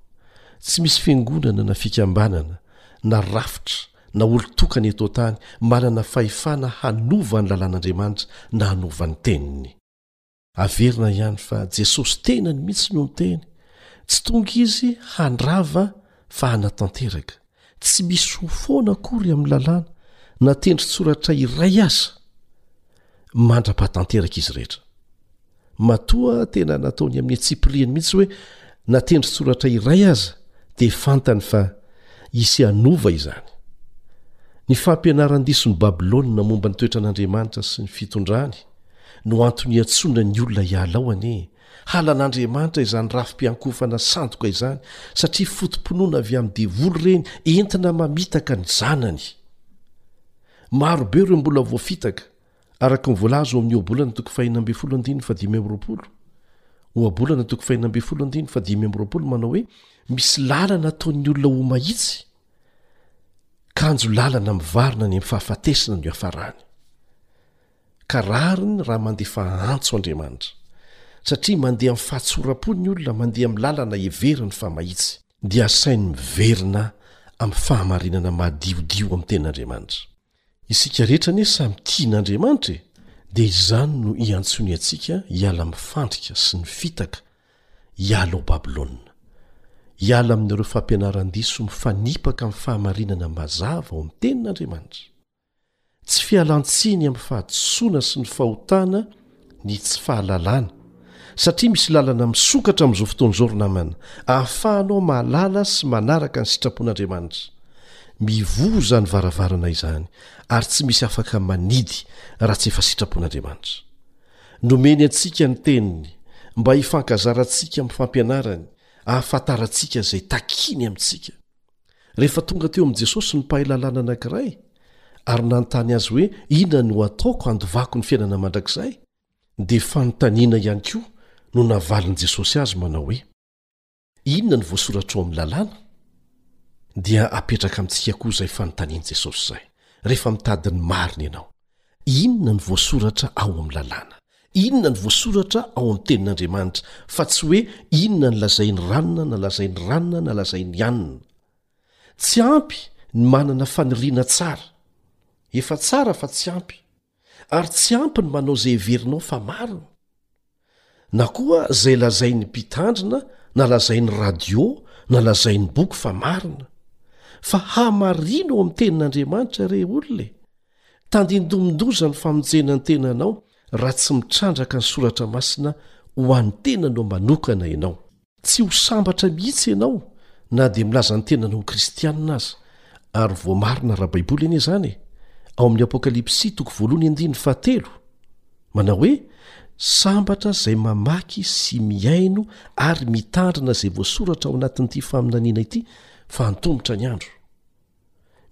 tsy misy fiangonana na fikambanana na rafitra na olon-tokana eto an-tany manana fahefana hanova ny lalàn'Andriamanitra na hanova ny Teniny. Averina ihany fa Jesosy tenany mihitsy no niteny, tsy tonga izy handrava fa hanatanteraka. Tsy misy ho foana akory amin'ny lalàna na tendrin-tsoratra iray aza mandra-pahatanteraka izy rehetra. Matoa tena nataony amin'ny antsipiriany mihitsy hoe na tendrin-tsoratra iray aza dia fantany fa hisy hanova izany. Ny fampianaran-dison'i Babylona momba ny toetran'Andriamanitra sy ny fitondrany no antony iantsoana ny olona hiala ao anie halan'Andriamanitra izany rafi-piankofana sandoka izany satria foto-pinoana avy amin'ny devoly ireny entina mamitaka ny zanany maro be ireo mbola voafitaka araka ny voalaza ao amin'ny ohabolana toko fahina ambin'ny folo andininy fadimy amby roapolo ohabolana toko fahina ambin'ny folo andininy fadimy amby roapolo manao hoe misy lalana ataon'ny olona ho mahitsy kanjo lalana mivarina any amin'ny fahafatesana no iafarany ka rariny raha mandefa antso Andriamanitra. Satria mandeha amin'ny fahatsoram-po ny olona mandeha amin'ny lalana heveriny fa mahitsy, dia asainy miverina amin'ny fahamarinana madiodio amin'ny Tenin'Andriamanitra. Isika rehetra anie samy tia n'Andriamanitra e! Dia izany no iantsoany antsika hiala amin'ny fandrika sy ny fitaka, hiala ao Babylona. Hiala amin'ireo fampianaran-diso mifanipaka amin'ny fahamarinana mazava ao amin'ny Tenin'Andriamanitra. Tsy fialan-tsiny amin'ny fahadisoana sy ny fahotana ny tsy fahalalana, satria misy lalana misokatra amin'izao fotoana izao, ry namana, ahafahanao mahalala sy manaraka ny sitrapon'Andriamanitra. Mivoha izany varavarana izany, ary tsy misy afaka manidy raha tsy efa sitrapon'Andriamanitra. Nomeny antsika ny Teniny, mba hifankazarantsika amin'ny fampianarany, ahafantarantsika izay takiany amintsika. Rehefa tonga teo amin'i Jesosy ny mpahay lalàna anankiray ary nanontany azy hoe inona no hataoko handovako ny fiainana mandrakizay, dia fanontaniana ihany koa no navalin'i Jesosy azy manao hoe, Inona no voasoratra ao amin'ny lalàna? Dia apetraka amintsika koa izay fanontanian'i Jesosy izay, rehefa mitady ny marina ianao. Inona no voasoratra ao amin'ny Lalàna? Inona no voasoratra ao amin'ny Tenin'Andriamanitra, fa tsy hoe inona no lazain'ny ranona na lazain'ny ranona na lazain'ny anona. Tsy ampy ny manana faniriana tsara. Efa tsara fa tsy ampy. Ary tsy ampy ny manao izay heverinao fa marina. na koa zay lazain'ny mpitandrina na lazain'ny radio na lazain'ny boky fa marina fa hamarino ao amin'ny tenin'Andriamanitra re olona e tandindomin-doza ny famonjena ny tenanao raha tsy mitrandraka ny soratra masina ho an'ny tenanao manokana ianao Tsy ho sambatra mihitsy ianao na dia milaza ny tenany ho kristianina aza. Ary voamarina ara-baiboly anie izany e! Ao amin'ny Apokalypsy toko voalohany andininy fahatelo, manao hoe, Sambatra izay mamaky sy mihaino ary mitandrina izay voasoratra ao anatin'ity faminaniana ity, fa antomotra ny andro.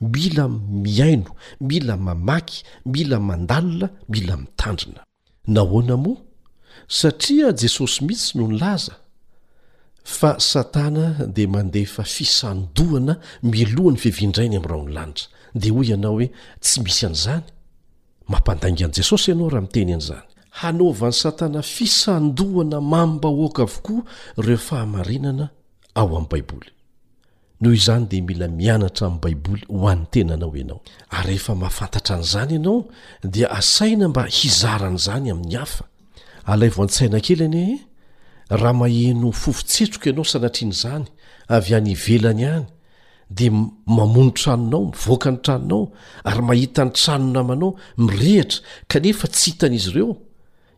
Mila mihaino, mila mamaky, mila mandalina, mila mitandrina. Nahoana moa? Satria Jesosy mihitsy no nilaza fa Satana dia mandefa fisandohana miloha ny fivindrainy amin'ny rahon'ny lanitra. Dia hoy ianao hoe, Tsy misy an'izany. Mampandainga an'i Jesosy ianao raha miteny an'izany. Hanaovan'i Satana fisandohana amam-bahoaka avokoa ireo fahamarinana ao amin'ny Baiboly. Noho izany dia mila mianatra amin'ny Baiboly ho an'ny tenanao ianao. Ary rehefa mahafantatra an'izany ianao, dia asaina mba hizara an'izany amin'ny hafa. Alaivo an-tsaina kely anie e! Raha maheno fofon-tsetroka ianao sanatrian'izany, avy any ivelany any, dia mamono tranonao, mivoaka ny tranonao, ary mahita ny tranon'ny namanao mirehitra, kanefa tsy hitan'izy ireo.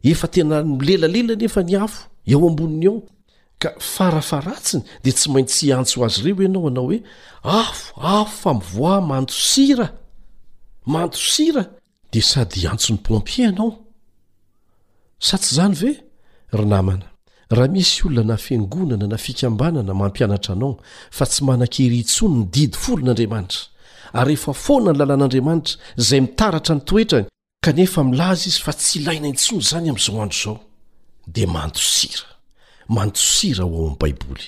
Efa tena milelalela anefa ny afo eo amboniny eo. Ka farafaharatsiny dia tsy maintsy hiantso azy ireo ianao hanao hoe, Afo, afo fa mivoaha mandosira! Mandosira! Dia sady hiantso ny pompier ianao. Sa tsy izany ve? Ry namana, raha misy olona na fiangonana na fikambanana mampianatra anao fa tsy manan-kery intsony ny didy folon'Andriamanitra, ary efa foana ny lalàn'Andriamanitra izay mitaratra ny toetrany, kanefa milaza izy fa tsy ilaina intsony izany amin'izao andro izao, dia mandosira. Mandosira ho ao amin'ny Baiboly.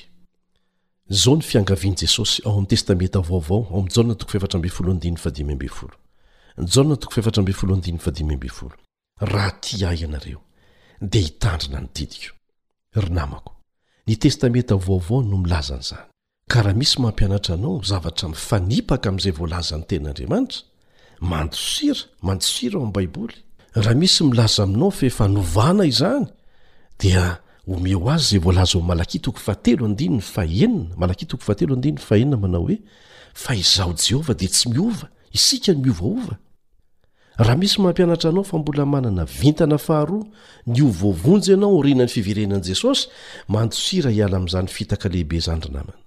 Izao ny fiangavian'i Jesosy ao amin'ny Testamenta Vaovao ao amin'ny Jaona toko fahefatra ambin'ny folo andininy fahadimy ambin'ny folo. Jaona toko fahefatra ambin'ny folo andininy fahadimy ambin'ny folo. Raha tia ahy ianareo, dia hitandrina ny didiko. Ry namako, ny Testamenta Vaovao no milaza an'izany. Ka raha misy mampianatra anao zavatra mifanipaka amin'izay voalazan'ny Tenin'Andriamanitra, mandosira, mandosira ao amin'ny Baiboly. Raha misy milaza aminao fa efa novana izany, dia omeo azy izay voalaza ao Malakia toko fahatelo andininy fahenina, Malakia toko fahatelo andininy fahenina manao hoe, Fa Izaho Jehovah dia tsy miova, isika no miovaova. Raha misy mampianatra anao fa mbola manana vintana faharoa ny ho voavonjy ianao aorianan'ny fiverenan'i Jesosy, mandosira hiala amin'izany fitaka lehibe izany ry namana.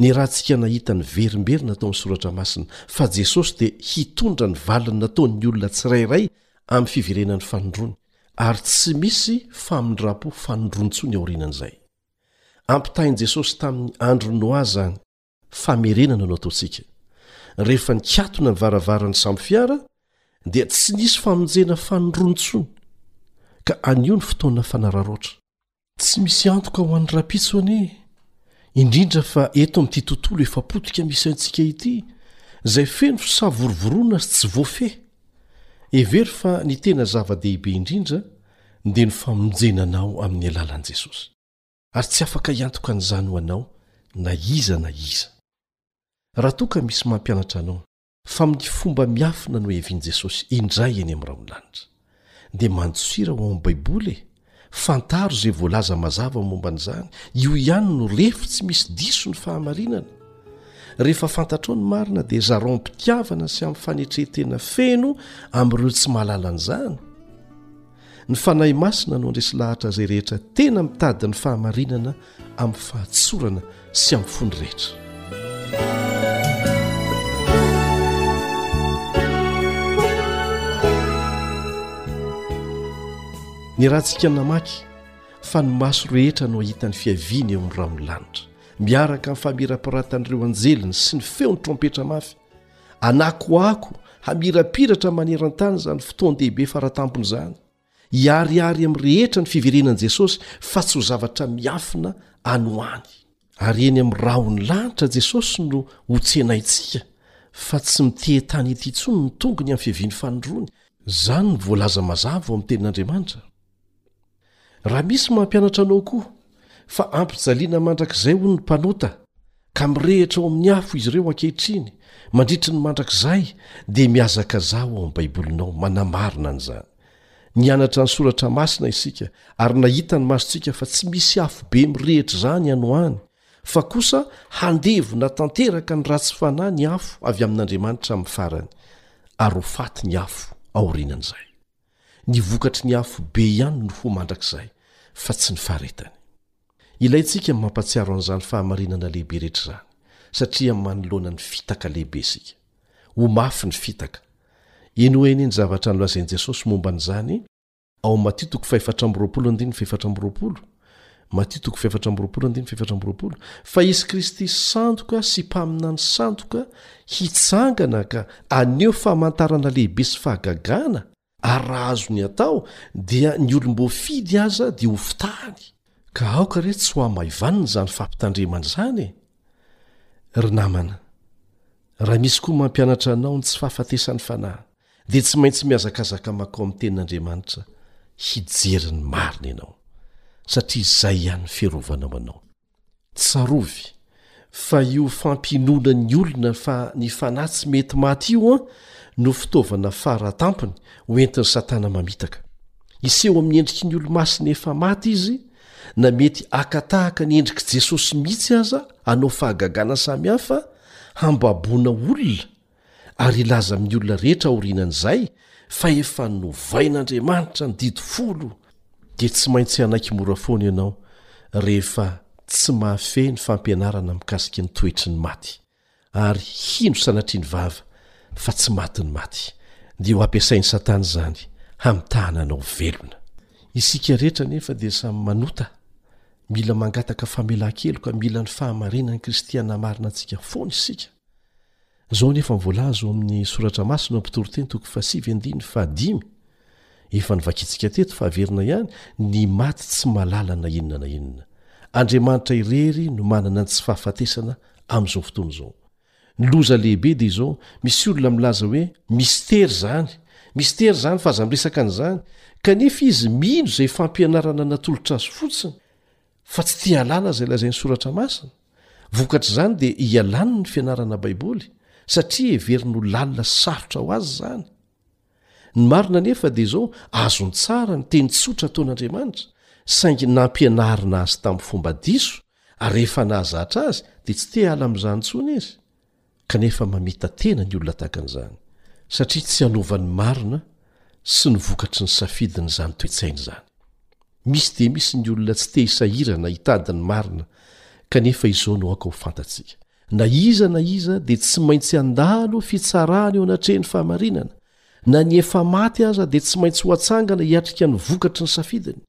Ny rahantsika nahita niverimberina tao amin'ny Soratra Masina fa Jesosy dia hitondra ny valiny nataon'ny olona tsirairay amin'ny fiverenan'ny fanindroany, ary tsy misy famindram-po fanindroany intsony aorianan'izay. Ampitahain'i Jesosy tamin'ny andron'i Noa izany. famerenana no ataontsika rehefa nikatona ny varavarany samy fiara dia tsy nisy famonjena fanondronontsony ka anio ny fotoana fanararoatra tsy misy antoka ho an'ny rapitso anie indrindra fa eto amin'ity tontolo efa potika misy aintsika ity izay feno fisavorovoroana sy tsy voafe every fa ny tena zava-dehibe indrindra dia ny famonjenanao amin'ny alalan'i jesosy ary tsy afaka hiantoka an'izany ho anao na iza na iza. Raha toa ka misy mampianatra anao fa amin'ny fomba miafina no hevin'i Jesosy indray eny amin'ny rahon'ny lanitra, dia mandosira ho ao amin'ny Baiboly e! Fantaro izay voalaza mazava momba an'izany, io ihany no refy tsy misy diso ny fahamarinana. Rehefa fantatrao ny marina dia zarao am-pitiavana sy amin'ny fanetrentena feno amin'ireo tsy mahalala an'izany. Ny Fanahy Masina no handresy lahatra izay rehetra tena mitady ny fahamarinana amin'ny fahatsorana sy amin'ny fony rehetra. Ny rahantsika namaky fa ny maso rehetra no hahita ny fiaviany eo amin'ny rahon'ny lanitra, miaraka amin'ny famirapiratana ireo anjeliny sy ny feon'ny trompetra mafy, Anakoako hamirapiratra maneran-tany izany fotoan-dehibe faratampony izany, hiharihary amin'ny rehetra ny fiverenan'i Jesosy fa tsy ho zavatra miafina any ho any. Ary eny amin'ny rahon'ny lanitra Jesosy no ho tsenaintsika fa tsy mitehe-tany ety intsony ny tongony amin'ny fiavian'ny fanindroany, izany no voalaza mazava ao amin'ny Tenin'Andriamanitra. Raha misy mampianatra anao koa fa ampijaliana mandrakizay hono ny mpanota, ka mirehitra ao amin'ny afo izy ireo ankehitriny mandritry ny mandrakizay, dia mihazakazaha ao amin'ny Baibolinao manamarina an'izany. Nianatra ny Soratra Masina isika, ary nahita ny masontsika fa tsy misy afo be mirehitra izany any ho any, fa kosa handevona tanteraka ny ratsy fanahy ny afo avy amin'Andriamanitra amin'ny farany, ary ho faty ny afo aorianan'izay. Ny vokatry ny afobe ihany no ho mandrakizay, fa tsy ny faharetany. Ilaintsika ny mampatsiaro an'izany fahamarinana lehibe rehetra izany, satria manoloana ny fitaka lehibe isika. Ho mafy ny fitaka. Henoy anie ny zavatra nolazain'i Jesosy momba an'izany ao Matia toko fahefatra amby roapolo andininy fahefatra amby roapolo. Matio toko fahefatra amby roapolo andininy fahefatra amby roapolo fa hisy Kristy sandoka sy mpaminany sandoka hitsangana ka aneho famantarana lehibe sy fahagagana ary raha azony atao dia ny olom-boafidy aza dia ho fitahany. Ka aoka re tsy ho hamaivanina izany fampitandremana izany e! Ry namana, raha misy koa mampianatra anao ny tsy fahafatesan'ny fanahy, dia tsy maintsy mihazakazaka makao amin'ny tenin'Andriamanitra hijery ny marina ianao, satria izay ihany ny fiarovanao anao. Tsarovy fa io fampinoana ny olona fa ny fanahy tsy mety maty io an, no fitaovana fara tampony ho entin'i Satana mamitaka. Hiseho amin'ny endriky ny olo-masina efa maty izy, na mety haka tahaka ny endrik'i Jesosy mihitsy aza hanao fahagagana samihafa hambaboana olona ary hilaza amin'ny olona rehetra aorianan'izay fa efa novain'Andriamanitra ny didy folo, dia tsy maintsy hanaiky mora foana ianao rehefa tsy mahafehy ny fampianarana mikasika ny toetry ny maty, ary hino sanatria ny vava fa tsy maty ny maty, dia ho ampiasain'i Satana izany hamitahana anao velona. Isika rehetra anefa dia samy manota, mila mangataka famelan-keloka, mila ny fahamarinan'ny Kristiana marina antsika foana isika. Izao anefa ny voalaza ao amin'ny Soratra Masina ao Mpitory Teny toko fahasivy andininy fahadimy, efa novakintsika teto fa averina ihany, ny maty tsy mahalala na inona na inona. Andriamanitra irery no manana ny tsy fahafatesana amin'izao fotoana izao. Ny loza lehibe dia izao, misy olona milaza hoe mistery izany, mistery izany fa aza miresaka an'izany, kanefa izy mino izay fampianarana natolotra azy fotsiny, fa tsy tia halala izay lazain'ny soratra masina vokatr'izany dia hialany ny fianarana baiboly satria heveriny ho lalina sarotra ho azy izany ny marina nefa dia izao azony tsara ny teny tsotra ataon'andriamanitra saingy nampianarina azy tamin'ny fomba diso ary rehefa nahazatra azy dia tsy te hala amin'izany ntsony izy kanefa mamita-tena ny olona tahaka an'izany, satria tsy hanova ny marina sy ny vokatry ny safidiny izany toe-tsaina izany. Misy dia misy ny olona tsy te hisahirana hitady ny marina, kanefa izao no aoka ho fantatsika, na iza na iza dia tsy maintsy handalo fitsarana eo anatrehan'ny fahamarinana, na ny efa maty aza dia tsy maintsy ho atsangana hiatrika ny vokatry ny safidiny.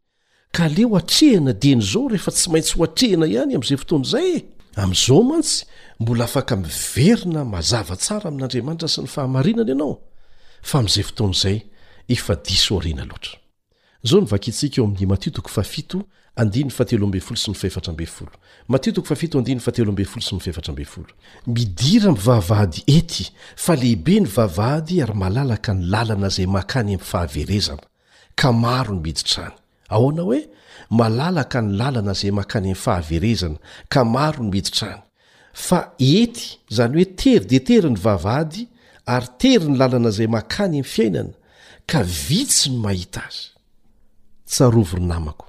Ka aleo atrehina dieny izao rehefa tsy maintsy ho atrehina ihany amin'izay fotoana izay e! Amin'izao mantsy mbola afaka miverina mazava tsara amin'Andriamanitra sy ny fahamarinana ianao fa amin'izay fotoana izay efa diso aoriana loatra. Izao no vakintsika ao amin'ny Matio toko fahafito andinin'ny fahatelo ambin'ny folo sy ny fahefatra ambin'ny folo. Matio toko fahafito andinin'ny fahatelo ambin'ny folo sy ny fahefatra ambin'ny folo. Midira mivavahady ety fa lehibe ny vavahady ary malalaka ny lalana izay makany amin'ny fahaverezana. Ka maro no miditra any. Ahoana hoe? Malalaka ny lalana izay mankany amin'ny fahaverezana, ka maro no miditra any. Fa ety, izany hoe tery dia tery ny vavahady ary tery ny lalana izay mankany amin'ny fiainana, ka vitsy no mahita azy. Tsarovy ry namako.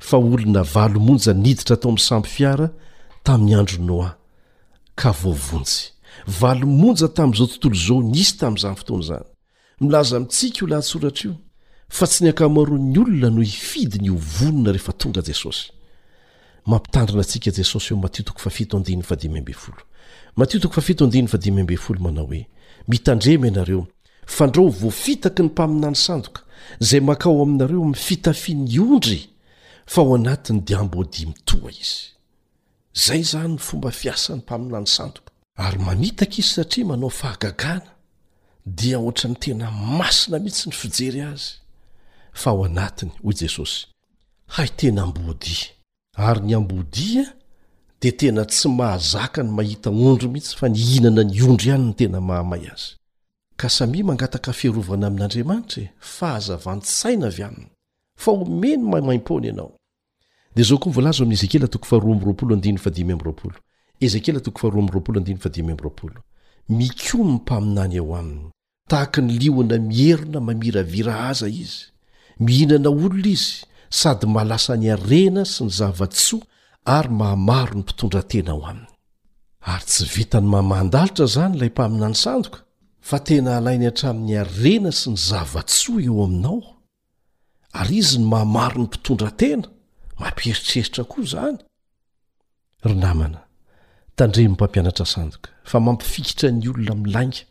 Fa olona valo monja niditra tao amin'ny sambo fiara tamin'ny andron'i Noa, ka voavonjy. Valo monja tamin'izao tontolo izao nisy tamin'izany fotoana izany. Milaza amintsika io lahatsoratra io fa tsy ny ankamaroan'ny olona no hifidy ny ho vonona rehefa tonga Jesosy. Mampitandrina antsika Jesosy eo Matio toko fahafito andininy fahadimy ambin'ny folo. Matio toko fahafito andininy fahadimy ambin'ny folo manao hoe, Mitandrema ianareo, fandrao ho voafitaky ny mpaminany sandoka, izay makao aminareo amin'ny fitafian'ny ondry, fa ao anatin'ny diam-boadia mitoha izy. Izay izany ny fomba fiasan'ny mpaminany sandoka. Ary mamitaka izy satria manao fahagagana, dia ohatran'ny tena masina mihitsy ny fijery azy. Fa ao anatiny, hoy Jesosy, hay tena amboadia. Ary ny amboadia dia tena tsy mahazaka ny mahita ondry mihitsy fa ny hihinana ny ondry ihany no tena mahamay azy. Ka samia mangataka fiarovana amin'Andriamanitra e, fahazavan-tsaina avy aminy, fa omeny maimaim-poana ianao. Dia izao koa voalaza ao amin'ny Ezekiela toko faharoa amby roapolo andininy fahadimy amby roapolo. Ezekiela toko faharoa amby roapolo andininy fahadimy amby roapolo. Mikomy ny mpaminany eo aminy. Tahaka ny liona mierona mamiravira aza izy. Mihinana olona izy, sady mahalasa ny harena sy ny zava-tsoa ary mahamaro ny mpitondra tena ao aminy. Ary tsy vitan'ny maha mandalitra izany ilay mpaminany sandoka, fa tena halainy hatramin'ny harena sy ny zava-tsoa eo aminao. Ary izy ny mahamaro ny mpitondra tena, mampieritreritra koa izany. Ry namana, tandremo mpampianatra sandoka fa mampifikitra ny olona amin'ny lainga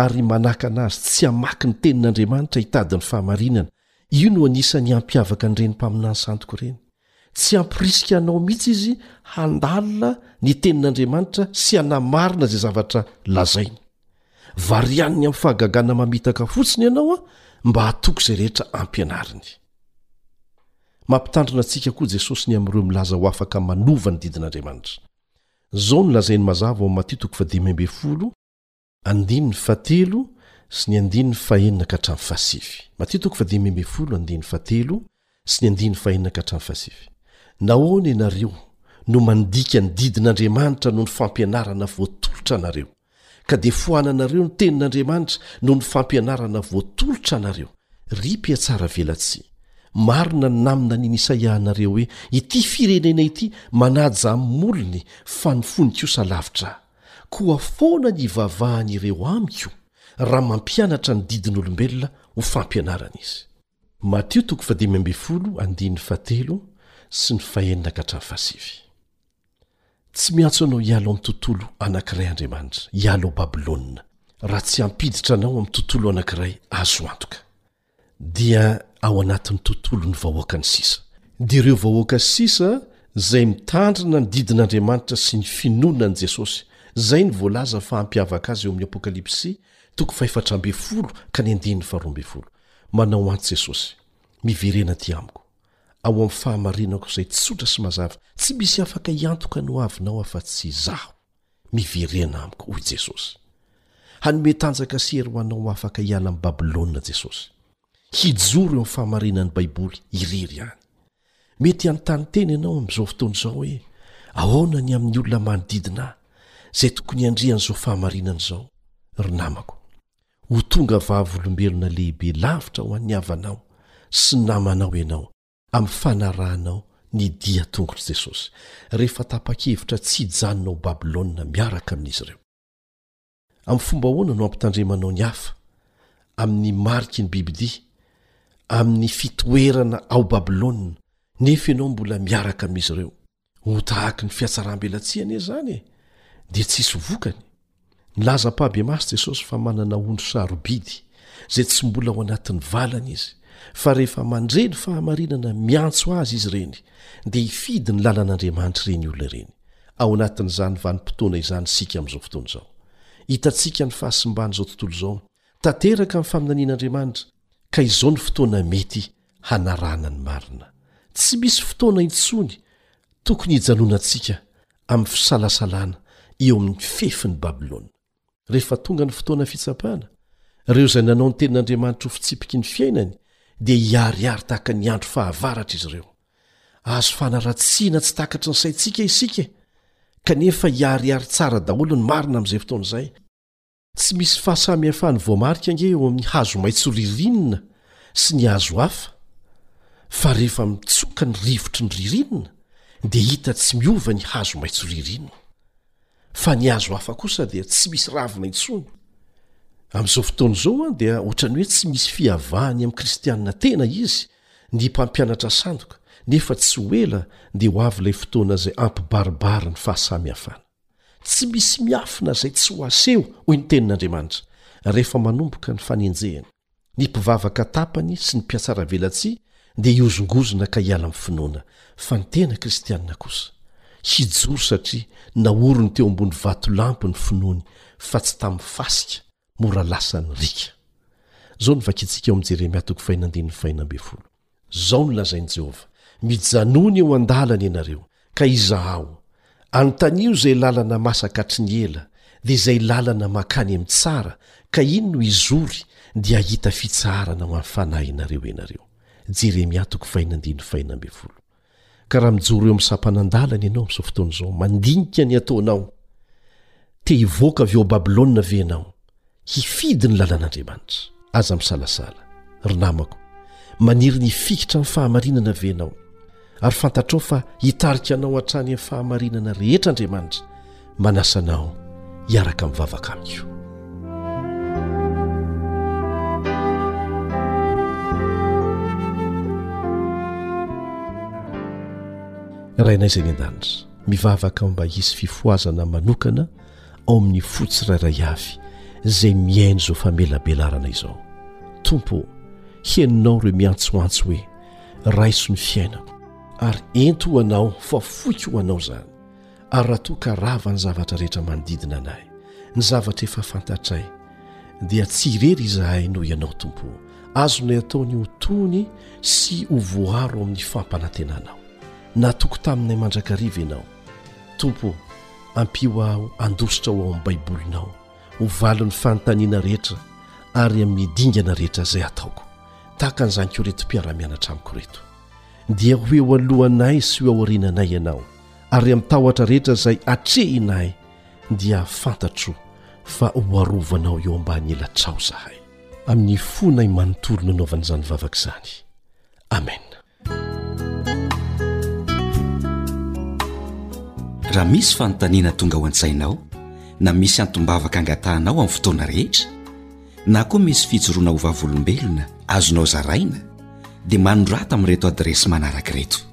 ary manakana azy tsy hamaky ny tenin'Andriamanitra hitady ny fahamarinana, io no anisan'ny hampiavaka an'ireny mpaminany sandoka ireny. Tsy hampirisika anao mihitsy izy handalina ny Tenin'Andriamanitra sy hanamarina izay zavatra lazainy. Varianiny amin'ny fahagagana mamitaka fotsiny ianao mba hatoky izay rehetra ampianariny. Mampitandrina antsika koa Jesosy ny amin'ireo milaza ho afaka manova ny didin'Andriamanitra. Izao no lazainy mazava ao amin'ny Matio toko fahadimy ambin'ny folo, andininy fahatelo sy ny andininy fahenina ka hatramin'ny fahasivy. Matio toko fahadimy ambin'ny folo andininy fahatelo sy ny andininy fahenina ka hatramin'ny fahasivy. Nahoana ianareo no mandika ny didin'Andriamanitra noho ny fampianarana voatolotra anareo, ka dia foananareo ny tenin'Andriamanitra noho ny fampianarana voatolotra anareo? Ry mpihatsaravelatsihy, marina ny naminanin' Isaia anareo hoe, Ity firenena ity manaja amin'ny molony, fa ny fony kosa lavitra ahy. Koa foana ny ivavahan'ireo amiko raha mampianatra ny didin'olombelona ho fampianarana izy. Matio toko fahadimy ambin'ny folo andininy fahatelo sy ny fahenina ka hatramin'ny fahasivy. Tsy miantso anao hiala ao amin'ny tontolo anankiray Andriamanitra, hiala ao Babylona, raha tsy hampiditra anao amin'ny tontolo anankiray azo antoka. dia ao anatin'ny tontolon'ny vahoakany sisa. Dia ireo vahoaka sisa izay mitandrina ny didin'Andriamanitra sy ny finoana an'i Jesosy. Izay no voalaza fa hampiavaka azy eo amin'ny Apokalypsy, toko fahefatra ambin'ny folo ka ny andinin'ny faharoa ambin'ny folo. Manao antsy Jesosy, Miverena aty amiko, ao amin'ny fahamarinako izay tsotra sy mazava, tsy misy afaka hiantoka ny hoavinao afa-tsy Izaho. Miverena amiko, hoy Jesosy. Hanome tanjaka sy hery ho anao afaka hiala amin'i Babylona Jesosy. Hijoro eo amin'ny fahamarinan'ny Baiboly irery any. Mety hanontany tena ianao amin'izao fotoana izao hoe, 'Ahoana ny amin'ny olona manodidina ahy, izay tokony handre an'izao fahamarinana izao? Ry namako, ho tonga Vavolombelona lehibe lavitra ho an'ny havanao sy ny namanao ianao, amin'ny fanarahanao ny dian-tongotr'i Jesosy, rehefa tapa-kevitra tsy hijanona ao Babylona miaraka amin'izy ireo. Amin'ny fomba ahoana no ampitandremanao ny hafa amin'ny mariky ny bibi-dia, amin'ny fitoerana ao Babylona, nefa ianao mbola miaraka amin'izy ireo? Ho tahaky ny fiatsaram-belatsihy anie izany e, dia tsy hisy vokany. Nilaza am-pahabemasy Jesosy fa manana ondry sarobidy, izay tsy mbola ao anatin'ny valany izy, fa rehefa mandre ny fahamarinana miantso azy izy ireny, dia hifidy ny lalan'Andriamanitra ireny olona ireny. Ao anatin'izany vanim-potoana izany isika amin'izao fotoana izao. Hitantsika ny fahasimban'izao tontolo izao, tanteraka amin'ny faminanian'Andriamanitra, ka izao ny fotoana mety hanarahana ny marina. Tsy misy fotoana intsony tokony hijanonantsika amin'ny fisalasalana eo amin'ny fefin'i Babylona. Rehefa tonga ny fotoana fitsapana, ireo izay nanao ny tenin'Andriamanitra ho fitsipiky ny fiainany dia hiharihary tahaka ny andro fahavaratra izy ireo. Azo fanaratsiana tsy takatry ny saintsika isika, kanefa hiharihary tsara daholo ny marina amin'izay fotoana izay. Tsy misy fahasamihafany voamarika ange eo amin'ny hazo maitso ririnina sy ny hazo hafa, fa rehefa mitsoka ny rivotry ny ririnina dia hita tsy miova ny hazo maitso ririnina, fa ny hazo hafa kosa dia tsy misy ravina intsony. Amin'izao fotoana izao manko dia ohatran'ny hoe tsy misy fiavahany amin'ny kristianina tena izy ny mpampianatra sandoka, nefa tsy ho ela dia ho avy ilay fotoana izay hampibaribary ny fahasamihafana. Tsy misy miafina izay tsy ho aseho, hoy ny Tenin'Andriamanitra, rehefa manomboka ny fanenjehana. Ny mpivavaka tapany sy ny mpihatsaravelatsihy dia hihozongozona ka hiala amin'ny finoana, fa ny tena kristiana kosa, hijoro satria naoriny teo ambony vatolampy ny finoany, fa tsy tamin'ny fasika, mora lasan'ny riaka. Izao no vakintsika ao amin'ny Jeremia toko fahenina andininy fahenina ambin'ny folo. Izao no lazain'i Jehovah, Mijanòna eo an-dalana ianareo, ka Izaho. Anontanio izay lalana masaka hatry ny ela, dia izay lalana mankany amin'ny tsara, ka iny no hizory, dia hahita fitsaharana ho an'ny fanahinareo ianareo. Jeremia toko fahenina andininy fahena ambin'ny folo. Ka raha mijoro eo amin'ny sampanan-dalana ianao amin'izao fotoana izao, mandinika ny ataonao, te hivoaka avy ao Babylona ve ianao, hifidy ny lalan'Andriamanitra? Aza misalasala, ry namako. Maniry ny hifikitra amin'ny fahamarinana ve ianao? Ary fantatrao fa hitarika anao hatrany amin'ny fahamarinana rehetra Andriamanitra, manasa anao hiaraka amin'ny vavaka amiko rainay izay ny an-danitra mivavaka ao mba hisy fifohazana manokana ao amin'ny fotsy rairay avy izay mihaino izao famelabelarana izao tompo henonao ireo miantsoantso hoe raiso ny fiainako ary ento ho anao fa foiko ho anao izany ary raha toa ka rava ny zavatra rehetra manodidina anay, ny zavatra efa fantatray, dia tsy irery izahay noho Ianao, Tompo o. Azonay atao ny ho tony sy ho voaro ao amin'ny fampanantenanao. Natoky taminay mandrakariva Ianao. Tompo o, ampio aho handositra ho ao amin'ny Baibolinao, ho valin'ny fanontaniana rehetra ary amin'ny dingana rehetra izay ataoko, tahaka an'izany koa ireto mpiara-mianatra amiko ireto. Dia ho eo alohanay sy ho ao aoriananay Ianao, ary amin'ny tahotra rehetra izay atrehinay dia fantatro fa ho arovanao eo ambany elatrao izahay. Amin'ny fonay manontolo no anaovana izany vavaka izany. Amena. Raha misy fanontaniana tonga ao an-tsainao na misy antom-bavaka angatahanao amin'ny fotoana rehetra na koa misy fijoroana ho vavolombelona azonao zaraina dia manorata amin'ireto adiresy manaraka ireto.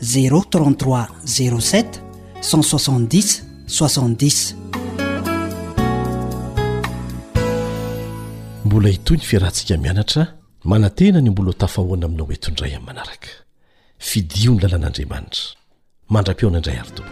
zéro trente trois zéro sept cent soixante dix soixante dix mbola hitoy ny fiarahantsika mianatra manantena ny mbola tafahoana aminao eto indray amin'ny manaraka fidio ny lalan'andriamanitra mandra-pihaona indray ary tompoko